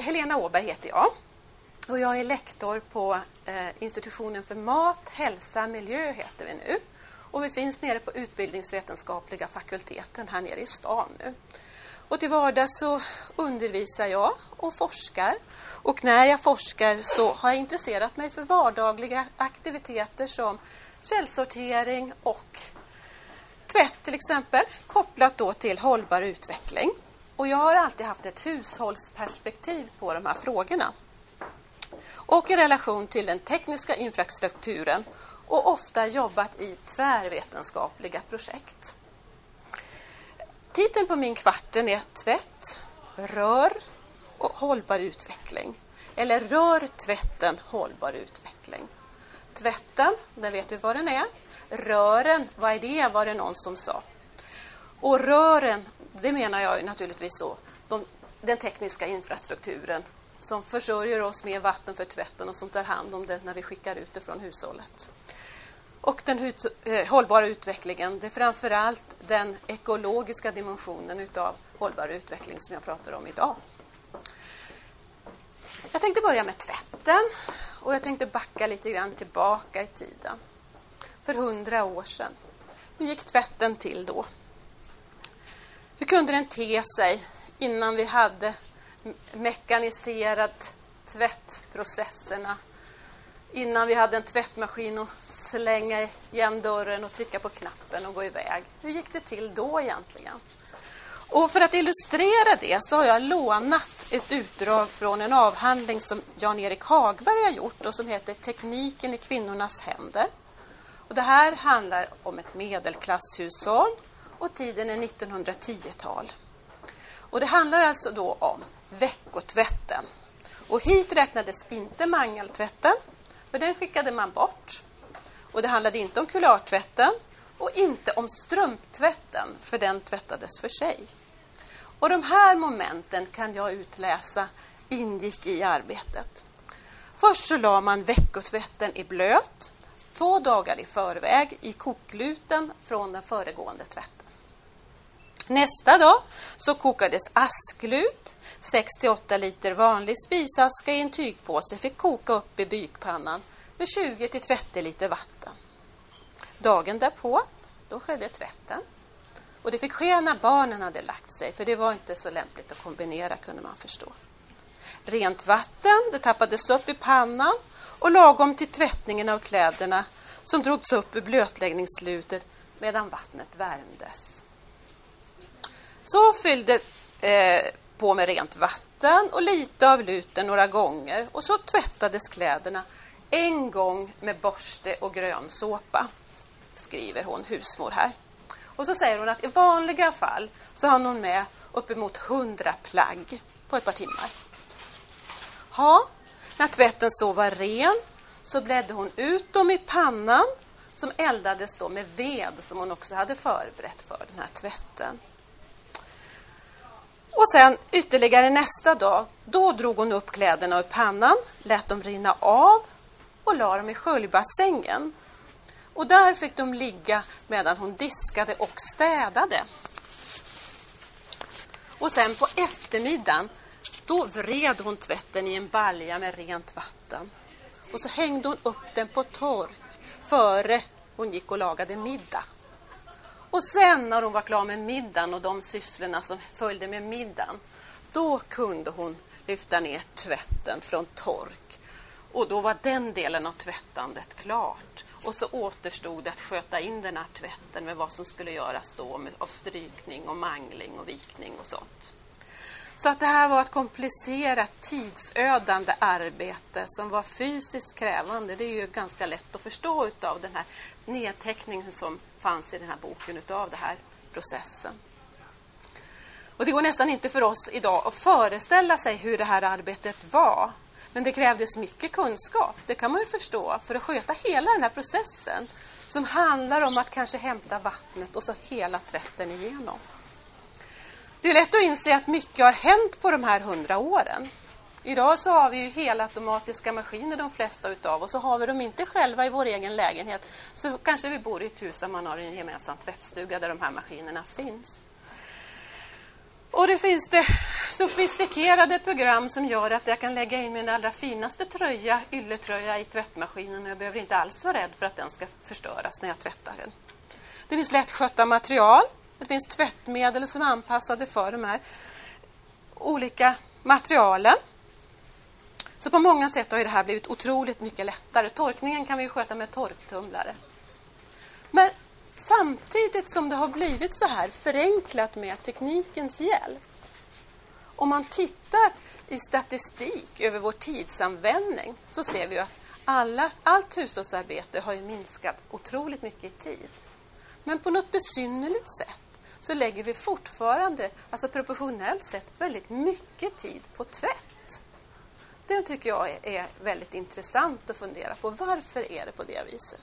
Helena Åberg heter jag och jag är lektor på eh, institutionen för mat, hälsa, miljö heter vi nu. Och vi finns nere på utbildningsvetenskapliga fakulteten här nere i stan nu. Och till vardags så undervisar jag och forskar. Och när jag forskar så har jag intresserat mig för vardagliga aktiviteter som källsortering och tvätt till exempel, kopplat då till hållbar utveckling. Och jag har alltid haft ett hushållsperspektiv på de här frågorna. Och i relation till den tekniska infrastrukturen och ofta jobbat i tvärvetenskapliga projekt. Titeln på min kvarten är Tvätt, rör och hållbar utveckling. Eller Rör tvätten hållbar utveckling. Tvätten, där vet du vad den är. Rören, vad är det, var det någon som sa. Och rören, det menar jag naturligtvis så, de, den tekniska infrastrukturen som försörjer oss med vatten för tvätten och som tar hand om det när vi skickar ut det från hushållet. Och den eh, hållbara utvecklingen, det är framförallt den ekologiska dimensionen utav hållbar utveckling som jag pratar om idag. Jag tänkte börja med tvätten och jag tänkte backa lite grann tillbaka i tiden. För hundra år sedan. Hur gick tvätten till då? Hur kunde den te sig innan vi hade mekaniserat tvättprocesserna innan vi hade en tvättmaskin och slänga igen dörren och trycka på knappen och gå iväg. Hur gick det till då egentligen? Och för att illustrera det så har jag lånat ett utdrag från en avhandling som Jan-Erik Hagberg har gjort och som heter Tekniken i kvinnornas händer. Och det här handlar om ett medelklasshushåll och tiden är 1910-tal. Och det handlar alltså då om veckotvätten. Och hit räknades inte mangeltvätten, för den skickade man bort. Och det handlade inte om kulartvätten och inte om strumptvätten, för den tvättades för sig. Och de här momenten kan jag utläsa ingick i arbetet. Först så la man veckotvätten i blöt två dagar i förväg i kokluten från den föregående tvätten. Nästa dag så kokades asklut. 68 liter vanlig spisaska i en tygpåse fick koka upp i bykpannan med 20 till 30 liter vatten. Dagen därpå, då skedde tvätten. Och det fick ske när barnen hade lagt sig, för det var inte så lämpligt att kombinera kunde man förstå. Rent vatten, det tappades upp i pannan och lagom till tvättningen av kläderna som drogs upp ur blötläggningsslutet medan vattnet värmdes. Så fylldes eh, på med rent vatten och lite av luten några gånger och så tvättades kläderna en gång med borste och grönsåpa, skriver hon, husmor här. Och så säger hon att i vanliga fall så har hon med uppemot hundra plagg på ett par timmar. Ja, när tvätten så var ren så blädde hon ut dem i pannan som eldades då med ved som hon också hade förberett för den här tvätten. Och sen ytterligare nästa dag, då drog hon upp kläderna ur pannan, lät dem rinna av och la dem i sköljbassängen. Och där fick de ligga medan hon diskade och städade. Och sen på eftermiddagen, då vred hon tvätten i en balja med rent vatten. Och så hängde hon upp den på tork före hon gick och lagade middag. Och sen när hon var klar med middagen och de sysslorna som följde med middagen, då kunde hon lyfta ner tvätten från tork. Och då var den delen av tvättandet klart. Och så återstod det att sköta in den här tvätten med vad som skulle göras då med, av strykning och mangling och vikning och sånt. Så att det här var ett komplicerat, tidsödande arbete som var fysiskt krävande. Det är ju ganska lätt att förstå av den här nedteckningen som fanns i den här boken utav den här processen. Och det går nästan inte för oss idag att föreställa sig hur det här arbetet var. Men det krävdes mycket kunskap, det kan man ju förstå, för att sköta hela den här processen som handlar om att kanske hämta vattnet och så hela tvätten igenom. Det är lätt att inse att mycket har hänt på de här hundra åren. Idag så har vi ju helautomatiska maskiner de flesta utav oss. och har vi dem inte själva i vår egen lägenhet så kanske vi bor i ett hus där man har en gemensam tvättstuga där de här maskinerna finns. Och det finns det sofistikerade program som gör att jag kan lägga in min allra finaste tröja, ylletröja, i tvättmaskinen och jag behöver inte alls vara rädd för att den ska förstöras när jag tvättar den. Det finns lättskötta material. Det finns tvättmedel som är anpassade för de här olika materialen. Så på många sätt har det här blivit otroligt mycket lättare. Torkningen kan vi sköta med torktumlare. Men samtidigt som det har blivit så här förenklat med teknikens hjälp. Om man tittar i statistik över vår tidsanvändning så ser vi att alla, allt hushållsarbete har minskat otroligt mycket i tid. Men på något besynnerligt sätt så lägger vi fortfarande, alltså proportionellt sett, väldigt mycket tid på tvätt. Det tycker jag är, väldigt intressant att fundera på. Varför är det på det viset?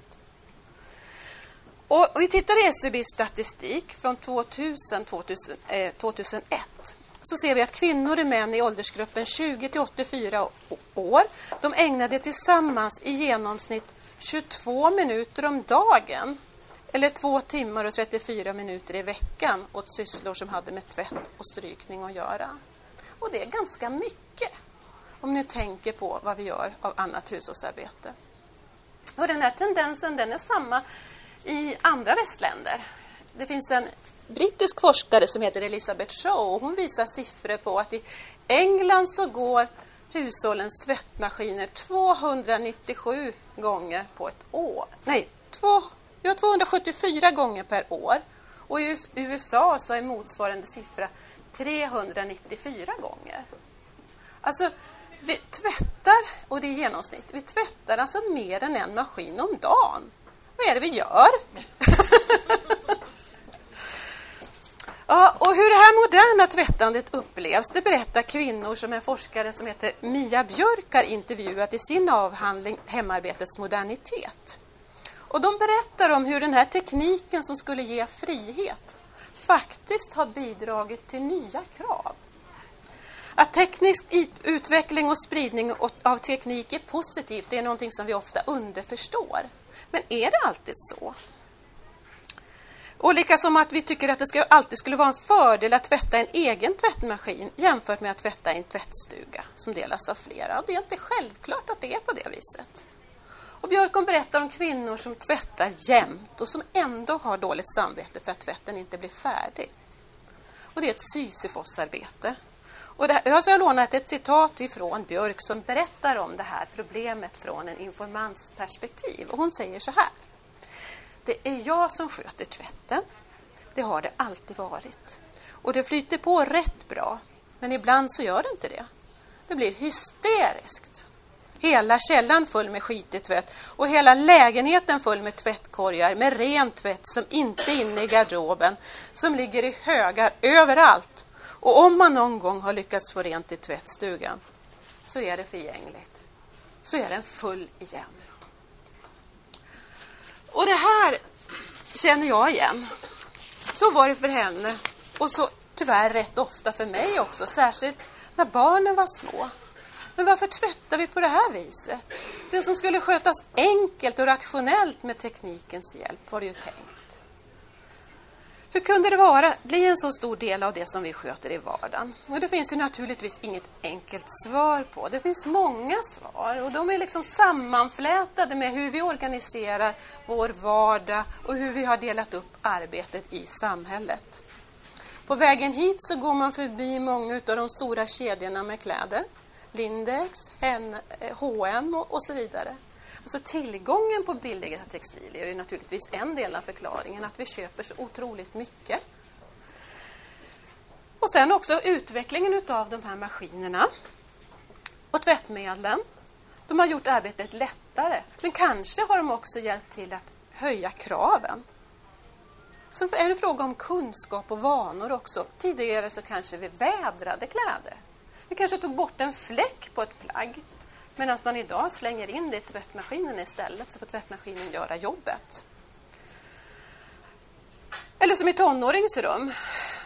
Och vi tittar i SCBs statistik från 2000, 2000 eh, 2001 så ser vi att kvinnor och män i åldersgruppen 20 till 84 år de ägnade tillsammans i genomsnitt 22 minuter om dagen eller 2 timmar och 34 minuter i veckan åt sysslor som hade med tvätt och strykning att göra. Och det är ganska mycket om ni tänker på vad vi gör av annat hushållsarbete. Och den här tendensen den är samma i andra västländer. Det finns en brittisk forskare som heter Elisabeth Shaw. Hon visar siffror på att i England så går hushållens tvättmaskiner 297 gånger på ett år. Nej, två, vi har 274 gånger per år. Och i USA så är motsvarande siffra 394 gånger. Alltså, vi tvättar, och det är genomsnitt, vi tvättar alltså mer än en maskin om dagen. Vad är det vi gör? ja, och hur det här moderna tvättandet upplevs det berättar kvinnor som en forskare som heter Mia Björk har intervjuat i sin avhandling Hemarbetets modernitet. Och de berättar om hur den här tekniken som skulle ge frihet faktiskt har bidragit till nya krav. Att teknisk utveckling och spridning av teknik är positivt det är någonting som vi ofta underförstår. Men är det alltid så? Och som att vi tycker att det ska, alltid skulle vara en fördel att tvätta en egen tvättmaskin jämfört med att tvätta en tvättstuga som delas av flera. Och det är inte självklart att det är på det viset. Och Björkon berättar om kvinnor som tvättar jämt och som ändå har dåligt samvete för att tvätten inte blir färdig. Och det är ett Sisyfosarbete. Och det, alltså jag har lånat ett citat ifrån Björk som berättar om det här problemet från en informantsperspektiv. Och hon säger så här. Det är jag som sköter tvätten. Det har det alltid varit. Och det flyter på rätt bra. Men ibland så gör det inte det. Det blir hysteriskt. Hela källan full med skitig tvätt och hela lägenheten full med tvättkorgar med ren tvätt som inte är inne i garderoben, som ligger i högar överallt och om man någon gång har lyckats få rent i tvättstugan så är det förgängligt. Så är den full igen. Och det här känner jag igen. Så var det för henne och så tyvärr rätt ofta för mig också, särskilt när barnen var små. Men varför tvättar vi på det här viset? Det som skulle skötas enkelt och rationellt med teknikens hjälp var det ju tänkt. Hur kunde det vara, bli en så stor del av det som vi sköter i vardagen? Och det finns ju naturligtvis inget enkelt svar på. Det finns många svar och de är liksom sammanflätade med hur vi organiserar vår vardag och hur vi har delat upp arbetet i samhället. På vägen hit så går man förbi många av de stora kedjorna med kläder. Lindex, eh, H&M och så vidare. Alltså tillgången på billiga textilier är naturligtvis en del av förklaringen, att vi köper så otroligt mycket. Och sen också utvecklingen av de här maskinerna och tvättmedlen. De har gjort arbetet lättare, men kanske har de också hjälpt till att höja kraven. Så är det fråga om kunskap och vanor också. Tidigare så kanske vi vädrade kläder. Vi kanske tog bort en fläck på ett plagg Medan man idag slänger in det i tvättmaskinen istället så får tvättmaskinen göra jobbet. Eller som i tonåringsrum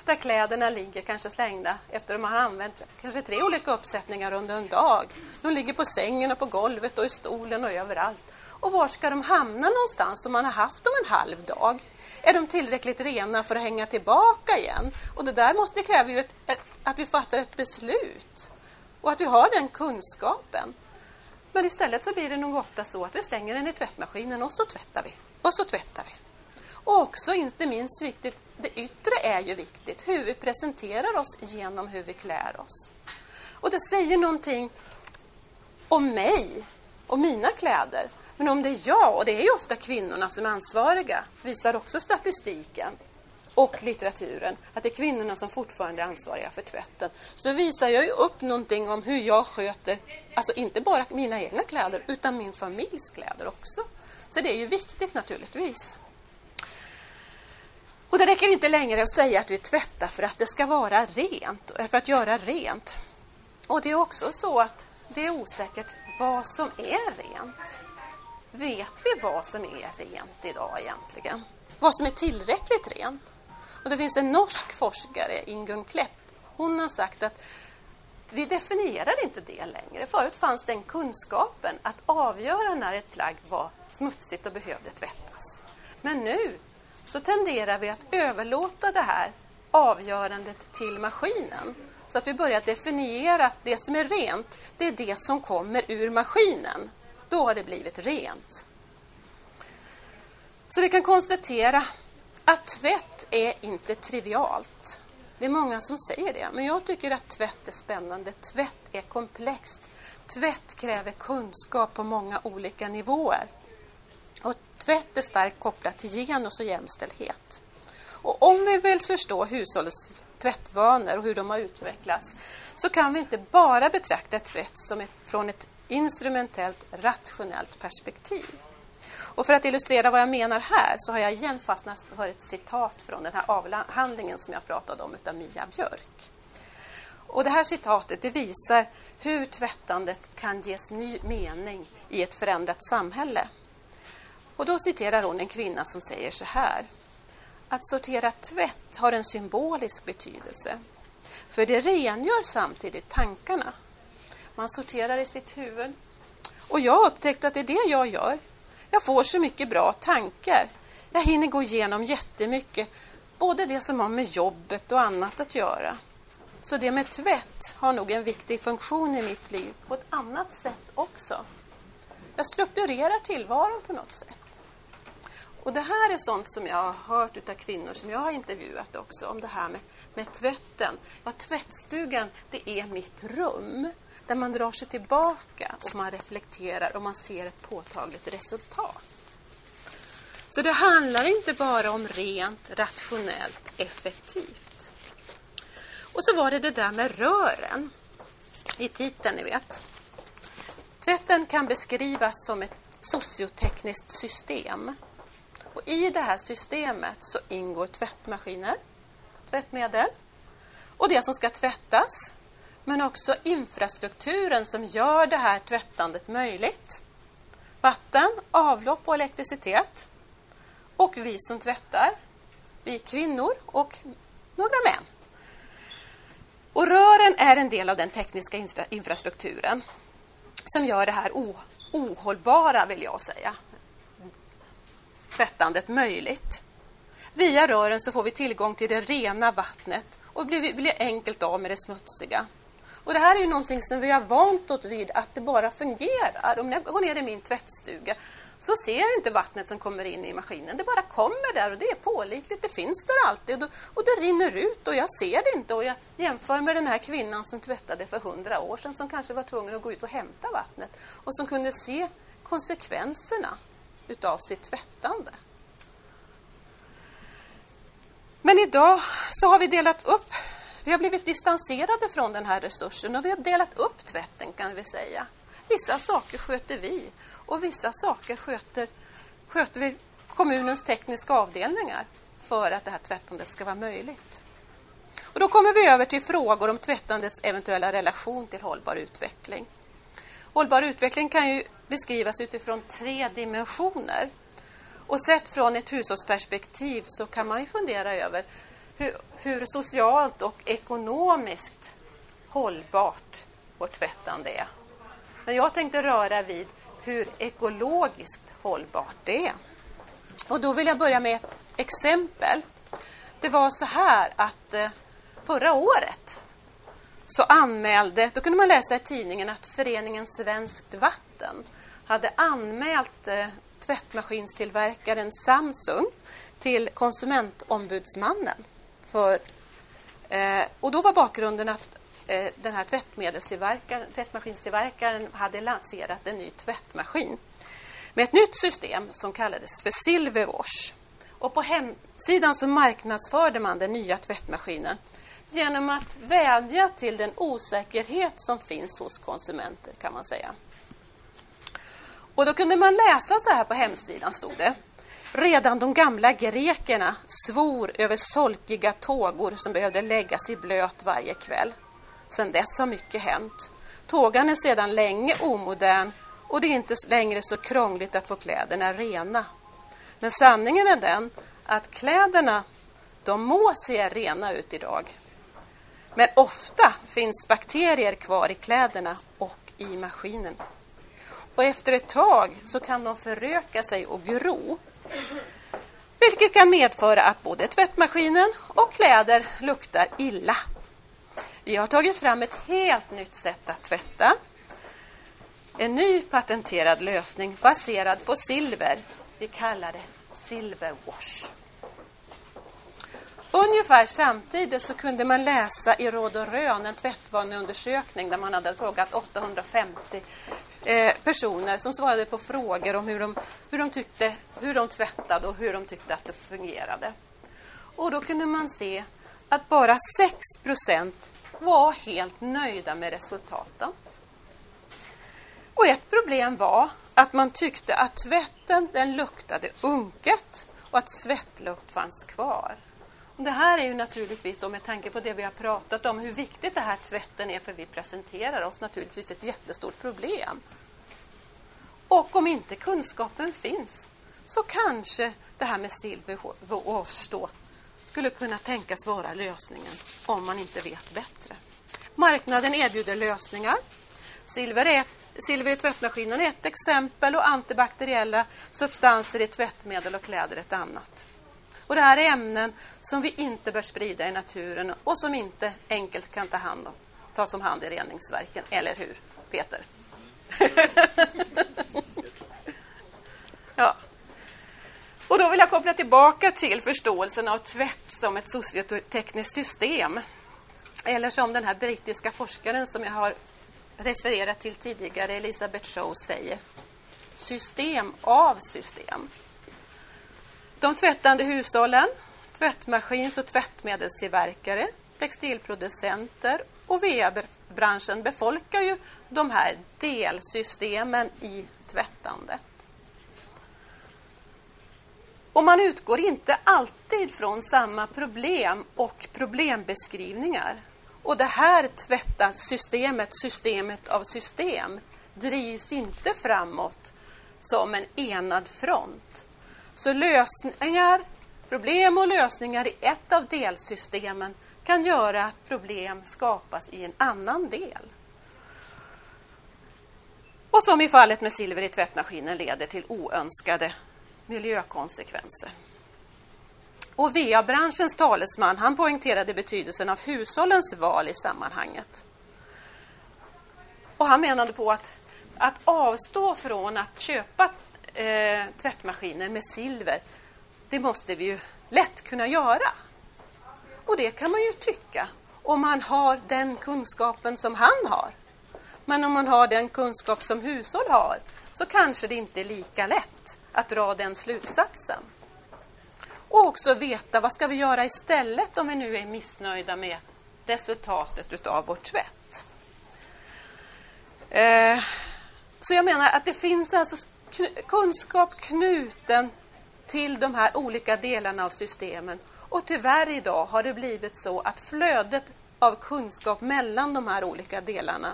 där kläderna ligger kanske slängda efter att de har använt kanske tre olika uppsättningar under en dag. De ligger på sängen och på golvet och i stolen och överallt. Och var ska de hamna någonstans om man har haft dem en halv dag? Är de tillräckligt rena för att hänga tillbaka igen? Och det där måste, det kräver ju ett, ett, att vi fattar ett beslut och att vi har den kunskapen. Men istället så blir det nog ofta så att vi slänger den i tvättmaskinen och så tvättar vi. Och så tvättar vi. Och också, inte minst viktigt, det yttre är ju viktigt. Hur vi presenterar oss genom hur vi klär oss. Och det säger någonting om mig och mina kläder. Men om det är jag, och det är ju ofta kvinnorna som är ansvariga, visar också statistiken och litteraturen att det är kvinnorna som fortfarande är ansvariga för tvätten. Så visar jag ju upp någonting om hur jag sköter, alltså inte bara mina egna kläder utan min familjs kläder också. Så det är ju viktigt naturligtvis. Och det räcker inte längre att säga att vi tvättar för att det ska vara rent, för att göra rent. Och det är också så att det är osäkert vad som är rent. Vet vi vad som är rent idag egentligen? Vad som är tillräckligt rent? Och det finns en norsk forskare, Ingun Klepp, hon har sagt att vi definierar inte det längre. Förut fanns den kunskapen att avgöra när ett plagg var smutsigt och behövde tvättas. Men nu så tenderar vi att överlåta det här avgörandet till maskinen. Så att vi börjar definiera det som är rent, det är det som kommer ur maskinen. Då har det blivit rent. Så vi kan konstatera att tvätt är inte trivialt. Det är många som säger det, men jag tycker att tvätt är spännande. Tvätt är komplext. Tvätt kräver kunskap på många olika nivåer. Och tvätt är starkt kopplat till genus och jämställdhet. Och om vi vill förstå hushållets tvättvanor och hur de har utvecklats så kan vi inte bara betrakta tvätt som ett, från ett instrumentellt, rationellt perspektiv. Och för att illustrera vad jag menar här så har jag igen fastnat för ett citat från den här avhandlingen som jag pratade om utav Mia Björk. Och det här citatet det visar hur tvättandet kan ges ny mening i ett förändrat samhälle. Och då citerar hon en kvinna som säger så här. Att sortera tvätt har en symbolisk betydelse. För det rengör samtidigt tankarna. Man sorterar i sitt huvud. Och jag har upptäckt att det är det jag gör. Jag får så mycket bra tankar. Jag hinner gå igenom jättemycket, både det som har med jobbet och annat att göra. Så det med tvätt har nog en viktig funktion i mitt liv på ett annat sätt också. Jag strukturerar tillvaron på något sätt. Och Det här är sånt som jag har hört av kvinnor som jag har intervjuat också om det här med, med tvätten. Ja, tvättstugan, det är mitt rum där man drar sig tillbaka och man reflekterar och man ser ett påtagligt resultat. Så det handlar inte bara om rent, rationellt, effektivt. Och så var det det där med rören i titeln, ni vet. Tvätten kan beskrivas som ett sociotekniskt system. Och I det här systemet så ingår tvättmaskiner, tvättmedel och det som ska tvättas men också infrastrukturen som gör det här tvättandet möjligt. Vatten, avlopp och elektricitet. Och vi som tvättar, vi kvinnor och några män. Och rören är en del av den tekniska infrastrukturen som gör det här ohållbara, vill jag säga, tvättandet möjligt. Via rören så får vi tillgång till det rena vattnet och blir, blir enkelt av med det smutsiga. Och Det här är ju någonting som vi har vant oss vid att det bara fungerar. Om jag går ner i min tvättstuga så ser jag inte vattnet som kommer in i maskinen. Det bara kommer där och det är pålitligt. Det finns där alltid och, och det rinner ut och jag ser det inte. Och jag jämför med den här kvinnan som tvättade för hundra år sedan som kanske var tvungen att gå ut och hämta vattnet och som kunde se konsekvenserna utav sitt tvättande. Men idag så har vi delat upp vi har blivit distanserade från den här resursen och vi har delat upp tvätten kan vi säga. Vissa saker sköter vi och vissa saker sköter, sköter vi kommunens tekniska avdelningar för att det här tvättandet ska vara möjligt. Och då kommer vi över till frågor om tvättandets eventuella relation till hållbar utveckling. Hållbar utveckling kan ju beskrivas utifrån tre dimensioner. Och sett från ett hushållsperspektiv så kan man ju fundera över hur, hur socialt och ekonomiskt hållbart vårt tvättande är. Men jag tänkte röra vid hur ekologiskt hållbart det är. Och då vill jag börja med ett exempel. Det var så här att eh, förra året så anmälde, då kunde man läsa i tidningen att föreningen Svenskt Vatten hade anmält eh, tvättmaskinstillverkaren Samsung till konsumentombudsmannen. För, eh, och då var bakgrunden att eh, den här tvättmedelstillverkaren, tvättmaskinstillverkaren hade lanserat en ny tvättmaskin med ett nytt system som kallades för Silverwash. Och på hemsidan så marknadsförde man den nya tvättmaskinen genom att vädja till den osäkerhet som finns hos konsumenter kan man säga. Och då kunde man läsa så här på hemsidan stod det. Redan de gamla grekerna svor över solkiga tågor som behövde läggas i blöt varje kväll. Sedan dess har mycket hänt. Tågan är sedan länge omodern och det är inte längre så krångligt att få kläderna rena. Men sanningen är den att kläderna, de må se rena ut idag. Men ofta finns bakterier kvar i kläderna och i maskinen. Och efter ett tag så kan de föröka sig och gro. Vilket kan medföra att både tvättmaskinen och kläder luktar illa. Vi har tagit fram ett helt nytt sätt att tvätta. En ny patenterad lösning baserad på silver. Vi kallar det Silverwash. Ungefär samtidigt så kunde man läsa i Råd och Rön en tvättvaneundersökning där man hade frågat 850 eh, personer som svarade på frågor om hur de, hur, de tyckte, hur de tvättade och hur de tyckte att det fungerade. Och då kunde man se att bara 6% var helt nöjda med resultaten. Och ett problem var att man tyckte att tvätten den luktade unket och att svettlukt fanns kvar. Det här är ju naturligtvis då med tanke på det vi har pratat om, hur viktigt det här tvätten är för vi presenterar oss naturligtvis ett jättestort problem. Och om inte kunskapen finns så kanske det här med silverwash då skulle kunna tänkas vara lösningen om man inte vet bättre. Marknaden erbjuder lösningar. Silver, är ett, silver i tvättmaskinen är ett exempel och antibakteriella substanser i tvättmedel och kläder ett annat. Och det här är ämnen som vi inte bör sprida i naturen och som inte enkelt kan ta hand om, tas om hand i reningsverken. Eller hur, Peter? ja. Och då vill jag koppla tillbaka till förståelsen av tvätt som ett sociotekniskt system. Eller som den här brittiska forskaren som jag har refererat till tidigare, Elisabeth Shaw, säger. System av system. De tvättande hushållen, tvättmaskins och tvättmedelstillverkare, textilproducenter och va-branschen befolkar ju de här delsystemen i tvättandet. Och man utgår inte alltid från samma problem och problembeskrivningar. Och det här tvätta systemet, systemet av system, drivs inte framåt som en enad front. Så lösningar, problem och lösningar i ett av delsystemen kan göra att problem skapas i en annan del. Och som i fallet med silver i tvättmaskinen leder till oönskade miljökonsekvenser. Och VA-branschens talesman han poängterade betydelsen av hushållens val i sammanhanget. Och han menade på att, att avstå från att köpa eh, tvättmaskiner med silver, det måste vi ju lätt kunna göra. Och det kan man ju tycka om man har den kunskapen som han har. Men om man har den kunskap som hushåll har så kanske det inte är lika lätt att dra den slutsatsen. Och också veta vad ska vi göra istället om vi nu är missnöjda med resultatet utav vår tvätt. Eh, så jag menar att det finns alltså kunskap knuten till de här olika delarna av systemen. Och tyvärr idag har det blivit så att flödet av kunskap mellan de här olika delarna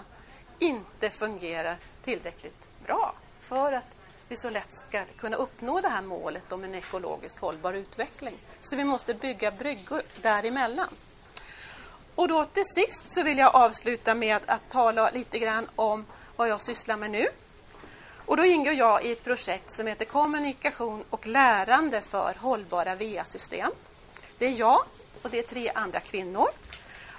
inte fungerar tillräckligt bra för att vi så lätt ska kunna uppnå det här målet om en ekologiskt hållbar utveckling. Så vi måste bygga bryggor däremellan. Och då till sist så vill jag avsluta med att tala lite grann om vad jag sysslar med nu. Och då ingår jag i ett projekt som heter Kommunikation och lärande för hållbara VA-system. Det är jag och det är tre andra kvinnor.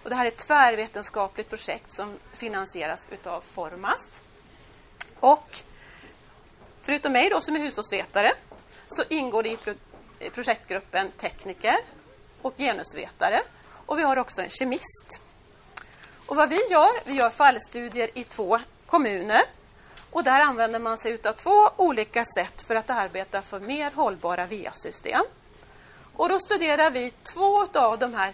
Och det här är ett tvärvetenskapligt projekt som finansieras utav Formas. Och förutom mig då som är hushållsvetare så ingår det i projektgruppen tekniker och genusvetare. Och vi har också en kemist. Och vad vi gör, vi gör fallstudier i två kommuner. Och där använder man sig av två olika sätt för att arbeta för mer hållbara VA-system. Och då studerar vi två av de här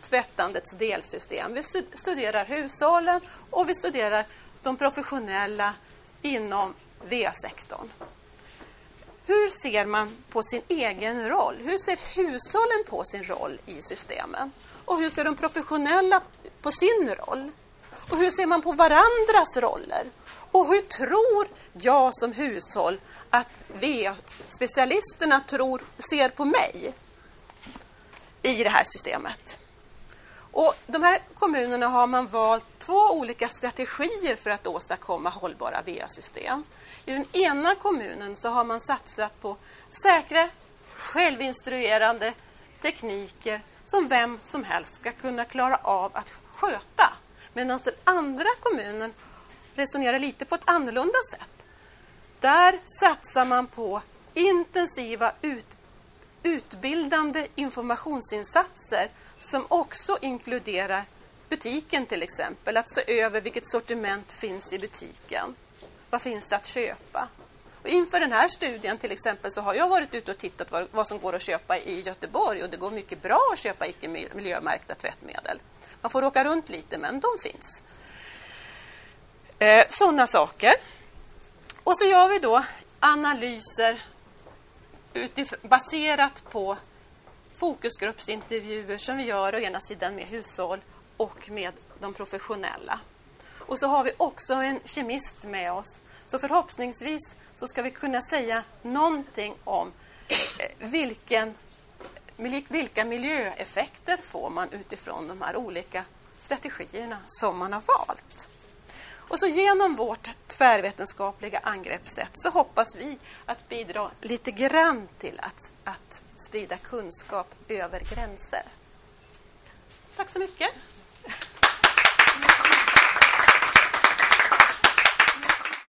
tvättandets delsystem. Vi studerar hushållen och vi studerar de professionella inom VA-sektorn. Hur ser man på sin egen roll? Hur ser hushållen på sin roll i systemen? Och hur ser de professionella på sin roll? Och hur ser man på varandras roller? Och hur tror jag som hushåll att VA-specialisterna tror, ser på mig i det här systemet? Och de här kommunerna har man valt två olika strategier för att åstadkomma hållbara VA-system. I den ena kommunen så har man satsat på säkra, självinstruerande tekniker som vem som helst ska kunna klara av att sköta. Medan den andra kommunen resonerar lite på ett annorlunda sätt. Där satsar man på intensiva ut, utbildande informationsinsatser som också inkluderar butiken till exempel. Att se över vilket sortiment finns i butiken. Vad finns det att köpa? Och inför den här studien till exempel så har jag varit ute och tittat vad, vad som går att köpa i Göteborg och det går mycket bra att köpa icke miljömärkta tvättmedel. Man får åka runt lite men de finns. Eh, Sådana saker. Och så gör vi då analyser baserat på fokusgruppsintervjuer som vi gör å ena sidan med hushåll och med de professionella. Och så har vi också en kemist med oss. Så förhoppningsvis så ska vi kunna säga någonting om eh, vilken, vilka miljöeffekter får man utifrån de här olika strategierna som man har valt. Och så genom vårt tvärvetenskapliga angreppssätt så hoppas vi att bidra lite grann till att, att sprida kunskap över gränser. Tack så mycket.